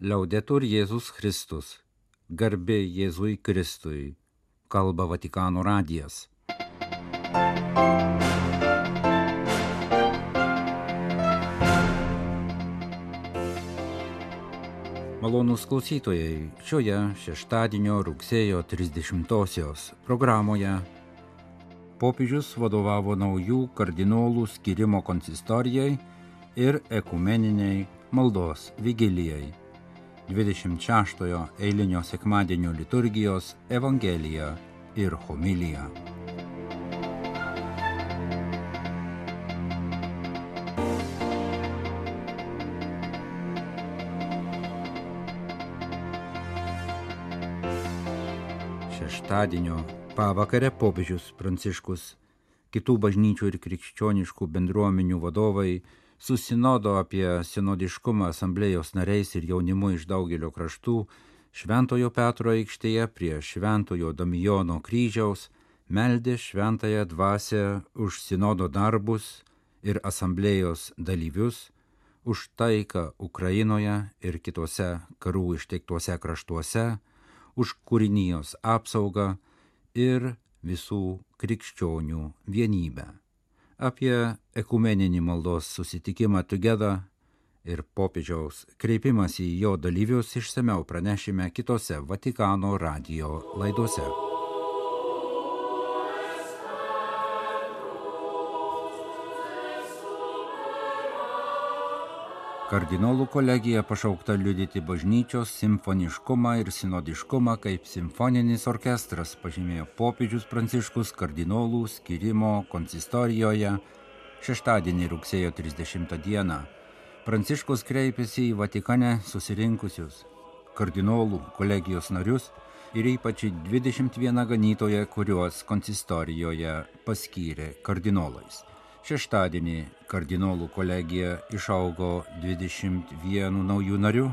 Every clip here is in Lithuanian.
Liaudetur Jėzus Kristus. Garbė Jėzui Kristui. Kalba Vatikano radijas. Malonūs klausytojai, šioje šeštadienio rugsėjo 30-osios programoje popiežius vadovavo naujų kardinolų skirimo konsistorijai ir ekumeniniai maldos vigilijai. 26-ojo eilinio sekmadienio liturgijos Evangelija ir homilija. Šeštadienio pavakarę popiežius Pranciškus, kitų bažnyčių ir krikščioniškų bendruomenių vadovai susinodo apie sinodiškumą asamblėjos nariais ir jaunimu iš daugelio kraštų Šventojo Petro aikštėje prie Šventojo Damijono kryžiaus meldė šventąją dvasę už sinodo darbus ir asamblėjos dalyvius, už taiką Ukrainoje ir kitose karų išteiktuose kraštuose, už kūrinijos apsaugą ir visų krikščionių vienybę apie ekumeninį maldos susitikimą Together ir popiežiaus kreipimąsi į jo dalyvius išsameu pranešime kitose Vatikano radio laidose. Kardinolų kolegija pašaukta liudyti bažnyčios simfoniškumą ir sinodiškumą kaip simfoninis orkestras, pažymėjo popiežius Pranciškus kardinolų skirimo konsistorijoje šeštadienį rugsėjo 30 dieną. Pranciškus kreipėsi į Vatikane susirinkusius kardinolų kolegijos narius ir ypač 21 ganytoje, kuriuos konsistorijoje paskyrė kardinolais. Šeštadienį kardinolų kolegija išaugo 21 naujų narių,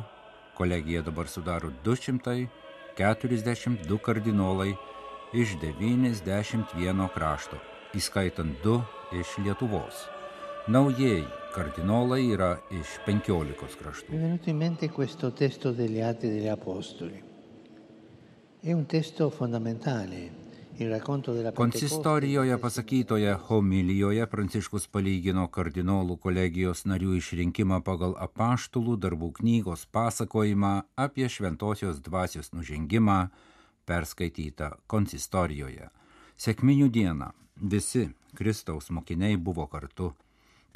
kolegija dabar sudaro 242 kardinolai iš 91 krašto, įskaitant 2 iš Lietuvos. Naujieji kardinolai yra iš 15 kraštų. È un testo fondamentale Konsistorijoje pasakytoje homilijoje Pranciškus palygino kardinolų kolegijos narių išrinkimą pagal apaštulų darbų knygos pasakojimą apie šventosios dvasios nužengimą perskaitytą konsistorijoje. Sėkminių dieną visi Kristaus mokiniai buvo kartu.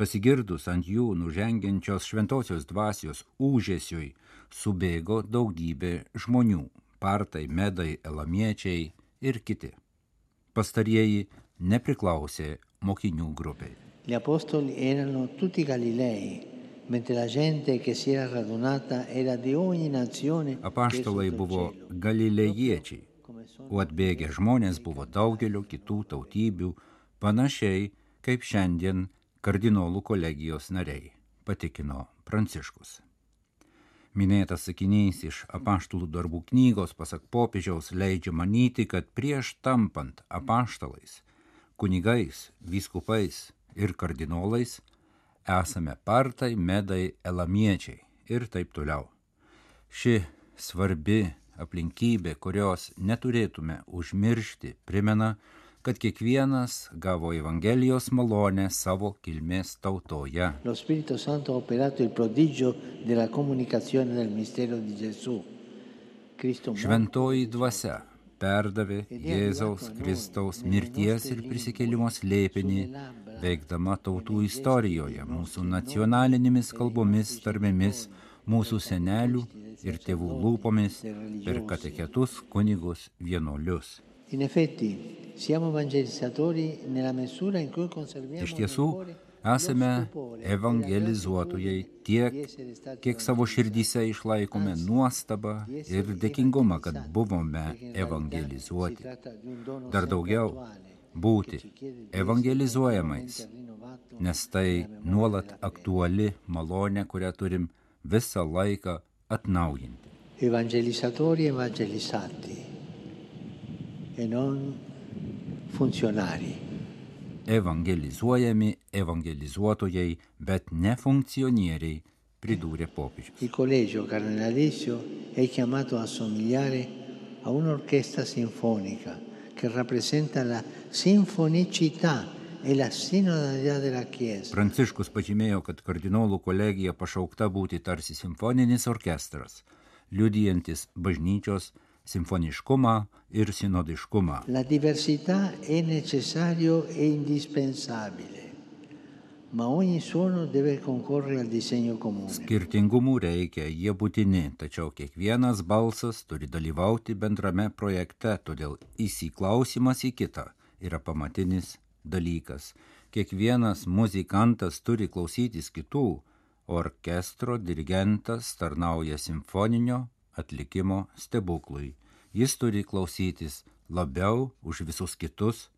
Pasigirdus ant jų nužengiančios šventosios dvasios užėsiui subėgo daugybė žmonių - partai, medai, elamiečiai ir kiti pastarieji nepriklausė mokinių grupiai. Gli apostoli erano tutti Galilei, mentre la gente che si era radunata era di ogni nazione. Apaštalai buvo galilėjiečiai, o atbėgę žmonės buvo daugelio kitų tautybių, panašiai kaip šiandien kardinolų kolegijos nariai, patikino Pranciškus. Minėtas sakinys iš apaštalų darbų knygos, pasak popiežiaus, leidžia manyti, kad prieš tampant apaštalais, kunigais, vyskupais ir kardinolais esame partai, medai, elamiečiai ir taip toliau. Ši svarbi aplinkybė, kurios neturėtume užmiršti, primena, kad kiekvienas gavo Evangelijos malonę savo kilmės tautoje. Šventoji dvasia perdavė Jėzaus Kristaus mirties ir prisikėlimo slėpinį, veikdama tautų istorijoje, mūsų nacionalinėmis kalbomis, tarmėmis, mūsų senelių ir tėvų lūpomis per kateketus kunigus vienuolius. In effetti, siamo evangelizzatori nella misura in cui conserviamo Iš tiesų, esame evangelizuotojai tiek, kiek savo širdyse išlaikome nuostabą ir dėkingumą, kad buvome evangelizuoti. Dar daugiau būti evangelizuojamais, nes tai nuolat aktuali malonė, kurią turim visą laiką atnaujinti. Evangelizzatori evangelizzati e non funzionari. Evangelizuojami evangelizuotojai, bet ne funkcionieriai, pridūrė popiežius. Il collegio cardinalizio è chiamato a somigliare a un'orchestra sinfonica che rappresenta la sinfonicità e la sinodalità della Chiesa. Pranciškus pažymėjo, kad kardinolų kolegija pašaukta būti tarsi simfoninis orkestras, liudijantis bažnyčios simfoniškumą ir sinodiškumą. La diversità è necessario e indispensabile. Ma ogni suono deve concorrere al disegno comune. Skirtingumų reikia, jie būtini, tačiau kiekvienas balsas turi dalyvauti bendrame projekte, todėl įsiklausimas į kitą yra pamatinis dalykas. Kiekvienas muzikantas turi klausytis kitų, orkestro dirigentas tarnauja simfoninio atlikimo stebuklui. Jis turi klausytis labiau už visus kitus,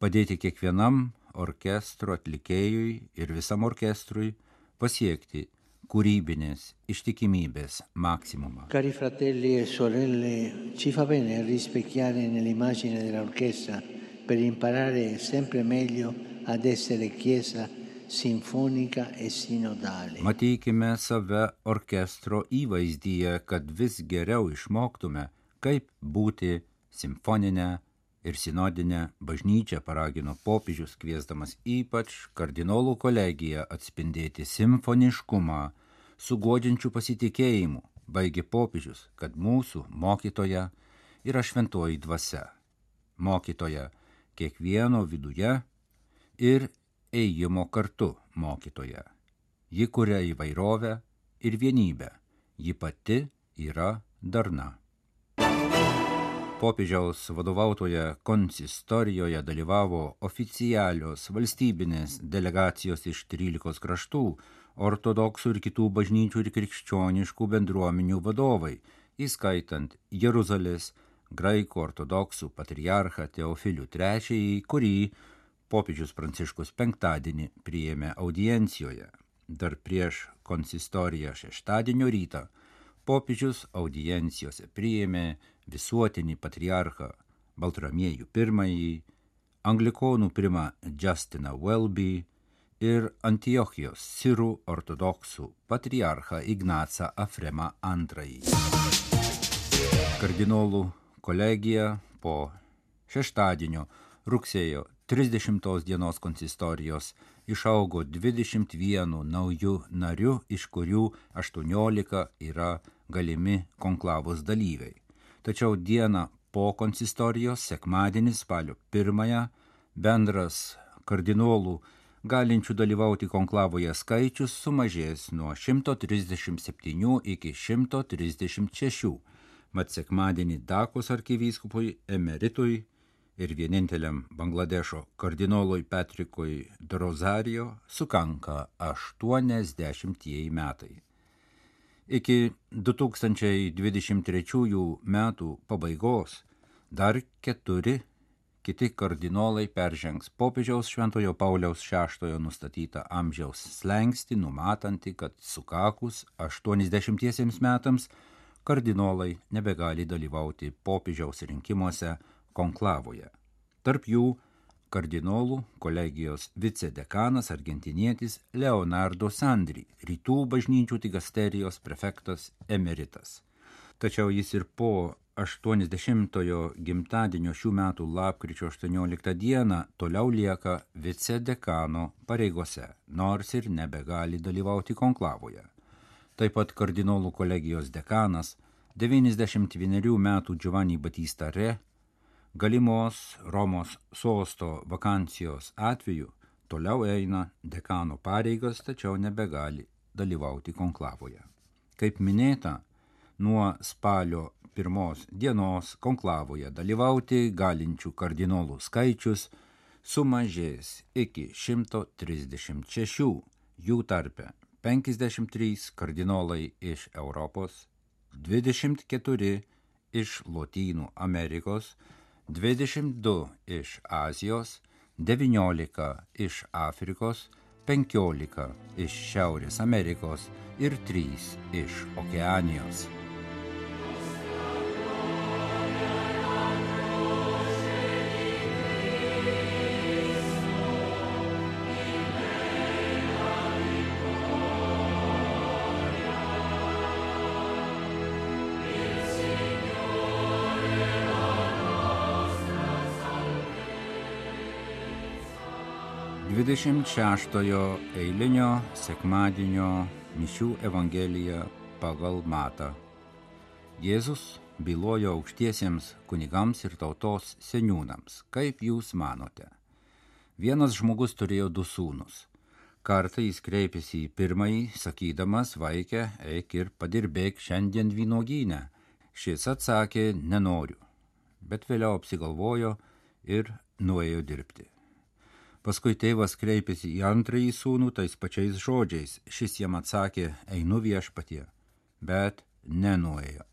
padėti kiekvienam orkestro atlikėjui ir visam orkestrui pasiekti kūrybinės ištikimybės maksimumą. Cari fratelli e sorelle, ci fa bene rispecchiare nell'immagine dell'orchestra per imparare sempre meglio ad essere chiesa. Matykime save orkestro įvaizdyje, kad vis geriau išmoktume, kaip būti simfoninę ir sinodinę bažnyčią paragino popiežius, kviesdamas ypač kardinolų kolegiją atspindėti simfoniškumą su godžiančiu pasitikėjimu, baigė popiežius, kad mūsų mokytoja yra šventoji dvasia. Mokytoja kiekvieno viduje ir ėjimo kartu mokytoja. Ji kuria įvairovę ir vienybę. Ji pati yra darna. Popiežiaus vadovautoje konsistorijoje dalyvavo oficialios valstybinės delegacijos iš 13 kraštų, ortodoksų ir kitų bažnyčių ir krikščioniškų bendruomenių vadovai, įskaitant Jeruzalės graikų ortodoksų patriarchą Teofilių III, kurį popiežius Pranciškus penktadienį priėmė audiencijoje. Dar prieš konsistoriją šeštadienio rytą popiežius audiencijose priėmė visuotinį patriarchą Baltramiejų I, anglikonų primą Justiną Welby ir Antiochijos sirų ortodoksų patriarchą Ignacą Afremą II. Kardinolų kolegija po šeštadienio rugsėjo 30 dienos konsistorijos. Išaugo 21 naujų narių, iš kurių 18 yra galimi konklavos dalyviai. Tačiau dieną po konsistorijos, sekmadienį spalio pirmąją, bendras kardinolų galinčių dalyvauti konklavoje skaičius sumažės nuo 137 iki 136, mat sekmadienį Dakos arkivyskupui emeritui ir vieninteliam Bangladešo kardinolui Petrikui Drozarijo sukanka 80 metai. Iki 2023 metų pabaigos dar keturi kiti kardinolai peržengs popiežiaus Šventojo Pauliaus VI nustatytą amžiaus slengsti, numatantį, kad sukakus 80 metams kardinolai nebegali dalyvauti popiežiaus rinkimuose konklavoje. Tarp jų kardinolų kolegijos vicedekanas argentinietis Leonardo Sandri, rytų bažnyčių digasterijos prefektas emeritas. Tačiau jis ir po 80-ojo gimtadienio šių metų lapkričio 18 dieną toliau lieka vicedekano pareigose, nors ir nebegali dalyvauti konklavoje. Taip pat kardinolų kolegijos dekanas 91 metų Giovanni Batista Re galimos Romos sosto vakancijos atveju toliau eina dekano pareigas, tačiau nebegali dalyvauti konklavoje. Kaip minėta, nuo spalio pirmos dienos konklavoje dalyvauti galinčių kardinolų skaičius sumažės iki 136, jų tarpe 53 kardinolai iš Europos, 24 iš Lotynų Amerikos, 22 iš Azijos, 19 iš Afrikos, 15 iš Šiaurės Amerikos ir 3 iš Okeanijos. 26 eilinio sekmadienio mišių Evangelija pagal Matą. Jėzus bylojo aukštiesiems kunigams ir tautos seniūnams, kaip jūs manote. Vienas žmogus turėjo du sūnus. Kartą jis kreipėsi į pirmąjį, sakydamas, vaikė, eik ir padirbėk šiandien vynogynę. Šis atsakė, nenoriu, bet vėliau apsigalvojo ir nuėjo dirbti. Paskui tėvas kreipėsi į antrąjį sūnų tais pačiais žodžiais. Šis jam atsakė, einu viešpatie, bet nenuėjo.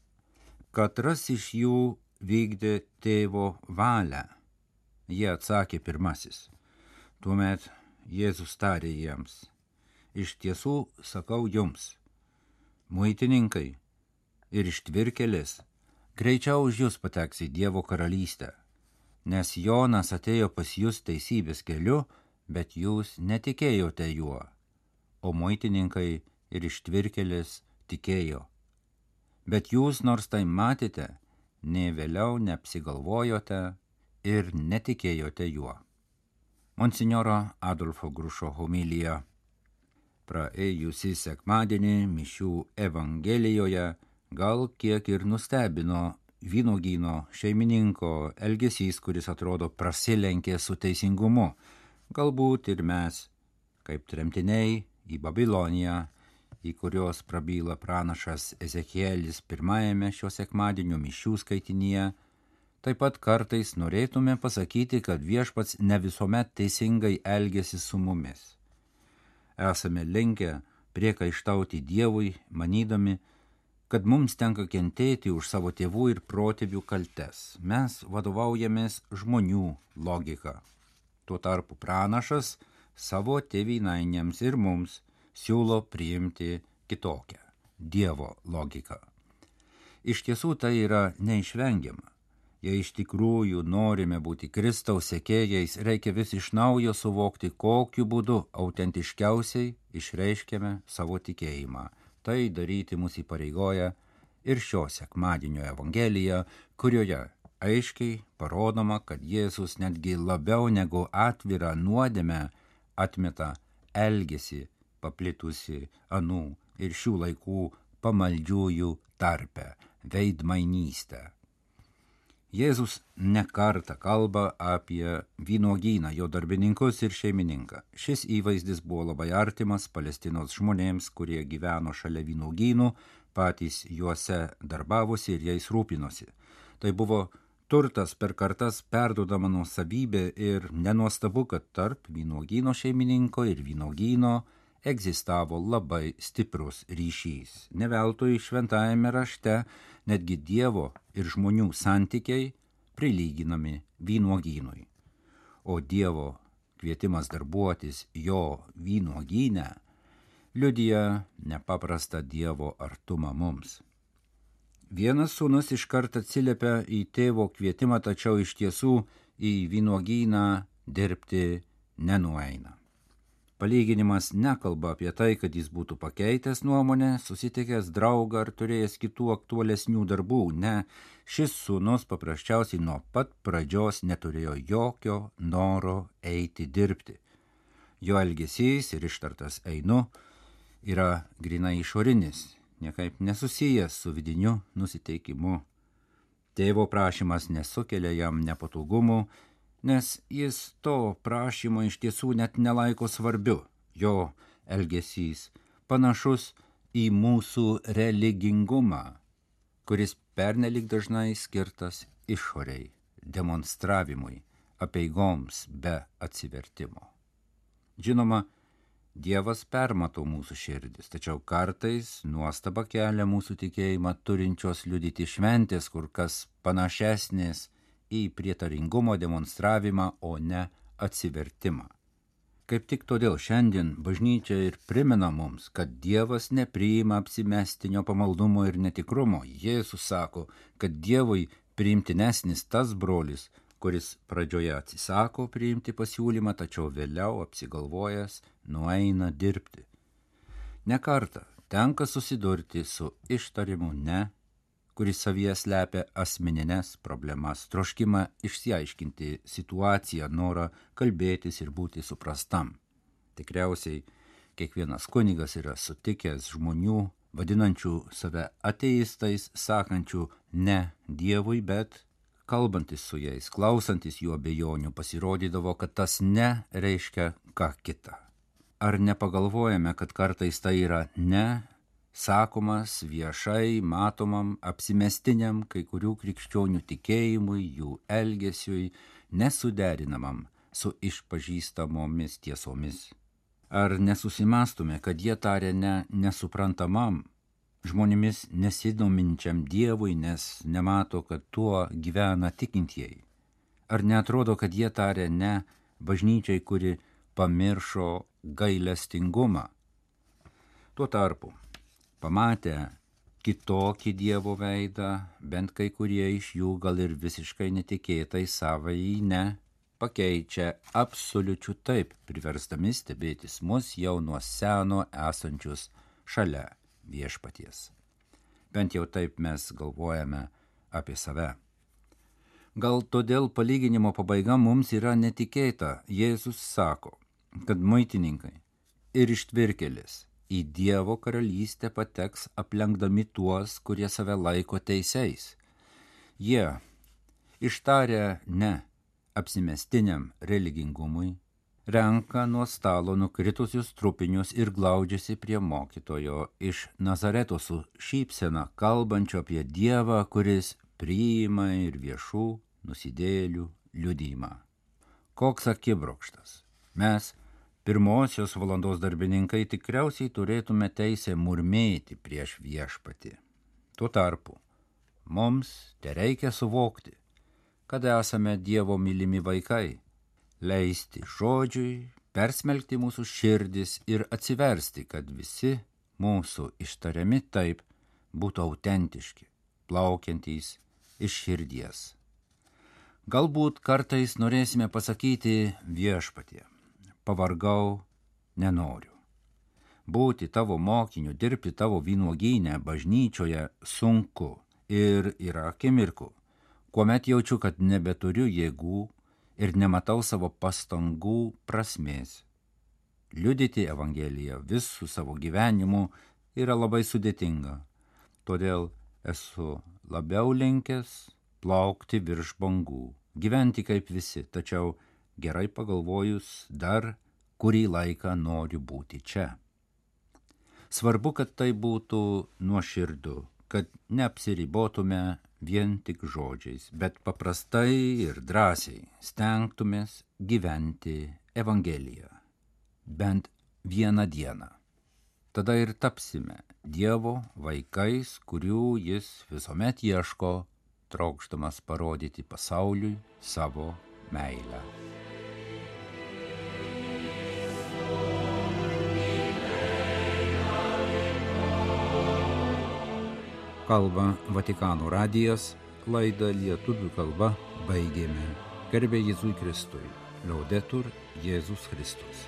Katras iš jų vykdė tėvo valią. Jie atsakė pirmasis. Tuomet Jėzus tarė jiems, iš tiesų sakau jums, muitininkai ir ištvirkelis, greičiau už jūs pateks į Dievo karalystę nes Jonas atėjo pas jūs teisybės keliu, bet jūs netikėjote juo, o muitininkai ir ištvirkelis tikėjo. Bet jūs nors tai matėte, nei vėliau neapsigalvojote ir netikėjote juo. Monsignoro Adolfo Grušo homilija. Praėjusį sekmadienį mišių Evangelijoje gal kiek ir nustebino vynogyno šeimininko elgesys, kuris atrodo prasilenkė su teisingumu. Galbūt ir mes, kaip tremtiniai į Babiloniją, į kurios prabyla pranašas Ezekielis pirmajame šio sekmadienio mišių skaitinyje, taip pat kartais norėtume pasakyti, kad viešpats ne visuomet teisingai elgesi su mumis. Esame linkę priekaištauti Dievui, manydami, kad mums tenka kentėti už savo tėvų ir protėvių kaltes. Mes vadovaujamės žmonių logika. Tuo tarpu pranašas savo tėvynainėms ir mums siūlo priimti kitokią Dievo logiką. Iš tiesų tai yra neišvengiama. Jei iš tikrųjų norime būti Kristaus sekėjais, reikia vis iš naujo suvokti, kokiu būdu autentiškiausiai išreiškiame savo tikėjimą Tai daryti mus įpareigoja ir šio sekmadienio Evangelija, kurioje aiškiai parodoma, kad Jėzus netgi labiau negu atvirą nuodėmę atmeta elgesį paplitusi anų ir šių laikų pamaldžiųjų tarpe - veidmainystę. Jėzus nekarta kalba apie vynogyną, jo darbininkus ir šeimininką. Šis įvaizdis buvo labai artimas Palestinos žmonėms, kurie gyveno šalia vynogynų, patys juose darbavosi ir jais rūpinosi. Tai buvo turtas per kartas perdodama nuosavybė ir nenuostabu, kad tarp vynogyno šeimininko ir vynogyno egzistavo labai stiprus ryšys. Neveltui šventajame rašte netgi Dievo ir žmonių santykiai prilyginami vynuogynui. O Dievo kvietimas darbuotis jo vynuogynę liudija nepaprastą Dievo artumą mums. Vienas sūnus iškart atsiliepia į tėvo kvietimą, tačiau iš tiesų į vynuogyną dirbti nenueina. Palyginimas nekalba apie tai, kad jis būtų pakeitęs nuomonę, susitikęs draugą ar turėjęs kitų aktualesnių darbų. Ne, šis sūnus paprasčiausiai nuo pat pradžios neturėjo jokio noro eiti dirbti. Jo elgesys ir ištartas einu yra grinai išorinis, niekaip nesusijęs su vidiniu nusiteikimu. Tėvo prašymas nesukelia jam nepatogumų, nes jis to prašymo iš tiesų net nelaiko svarbiu. Jo elgesys panašus į mūsų religingumą, kuris pernelik dažnai skirtas išoriai, demonstravimui, apieigoms be atsivertimo. Žinoma, Dievas permato mūsų širdis, tačiau kartais nuostaba kelia mūsų tikėjimą turinčios liudyti šventės, kur kas panašesnės į prietaringumo demonstravimą, o ne atsivertimą. Kaip tik todėl šiandien bažnyčia ir primena mums, kad Dievas nepriima apsimestinio pamaldumo ir netikrumo. Jėzus sako, kad Dievui priimtinesnis tas brolis, kuris pradžioje atsisako priimti pasiūlymą, tačiau vėliau apsigalvojęs nueina dirbti. Nekarta tenka susidurti su ištarimu ne, kuris savyje slepia asmeninės problemas, troškimą išsiaiškinti situaciją, norą kalbėtis ir būti suprastam. Tikriausiai kiekvienas kunigas yra sutikęs žmonių, vadinančių save ateistais, sakančių ne Dievui, bet kalbantis su jais, klausantis jų abejonių, pasirodydavo, kad tas ne reiškia ką kitą. Ar nepagalvojame, kad kartais tai yra ne sakomas viešai matomam apsimestiniam kai kurių krikščionių tikėjimui, jų elgesiui, nesuderinamam su išpažįstamomis tiesomis. Ar nesusimastume, kad jie tarė ne nesuprantamam, žmonėmis nesidominčiam Dievui, nes nemato, kad tuo gyvena tikintieji? Ar netrodo, kad jie tarė ne bažnyčiai, kuri pamiršo gailestingumą? Tuo tarpu pamatę kitokį Dievo veidą, bent kai kurie iš jų gal ir visiškai netikėtai savąjį ne, pakeičia absoliučių taip, priversdami stebėtis mus jau nuo seno esančius šalia viešpaties. Bent jau taip mes galvojame apie save. Gal todėl palyginimo pabaiga mums yra netikėta. Jėzus sako, kad maitininkai ir ištvirkelis į Dievo karalystę pateks aplenkdami tuos, kurie save laiko teisėjais. Jie, ištarę ne apsimestiniam religingumui, renka nuo stalo nukritusius trupinius ir glaudžiasi prie mokytojo iš Nazareto su šypsena, kalbančio apie Dievą, kuris priima ir viešų nusidėlių liudymą. Koks akibrokštas. Mes pirmosios valandos darbininkai tikriausiai turėtume teisę murmėti prieš viešpatį. Tuo tarpu mums te reikia suvokti, kad esame Dievo mylimi vaikai, leisti žodžiui, persmelkti mūsų širdis ir atsiversti, kad visi mūsų ištariami taip būtų autentiški, plaukiantys iš širdies. Galbūt kartais norėsime pasakyti viešpatie pavargau, nenoriu. Būti tavo mokiniu, dirbti tavo vynuogynę bažnyčioje sunku ir yra akimirkų, kuomet jaučiu, kad nebeturiu jėgų ir nematau savo pastangų prasmės. Liudyti Evangeliją visų savo gyvenimu yra labai sudėtinga, todėl esu labiau linkęs plaukti virš bangų, gyventi kaip visi, tačiau gerai pagalvojus, dar kurį laiką noriu būti čia. Svarbu, kad tai būtų nuoširdu, kad neapsiribotume vien tik žodžiais, bet paprastai ir drąsiai stengtumės gyventi Evangeliją. Bent vieną dieną. Tada ir tapsime Dievo vaikais, kurių jis visuomet ieško, trokštamas parodyti pasauliui savo meilę. kalba Vatikano radijas, laidą lietuvių kalba baigėme. Gerbė Jėzui Kristui. Liaudetur Jėzus Kristus.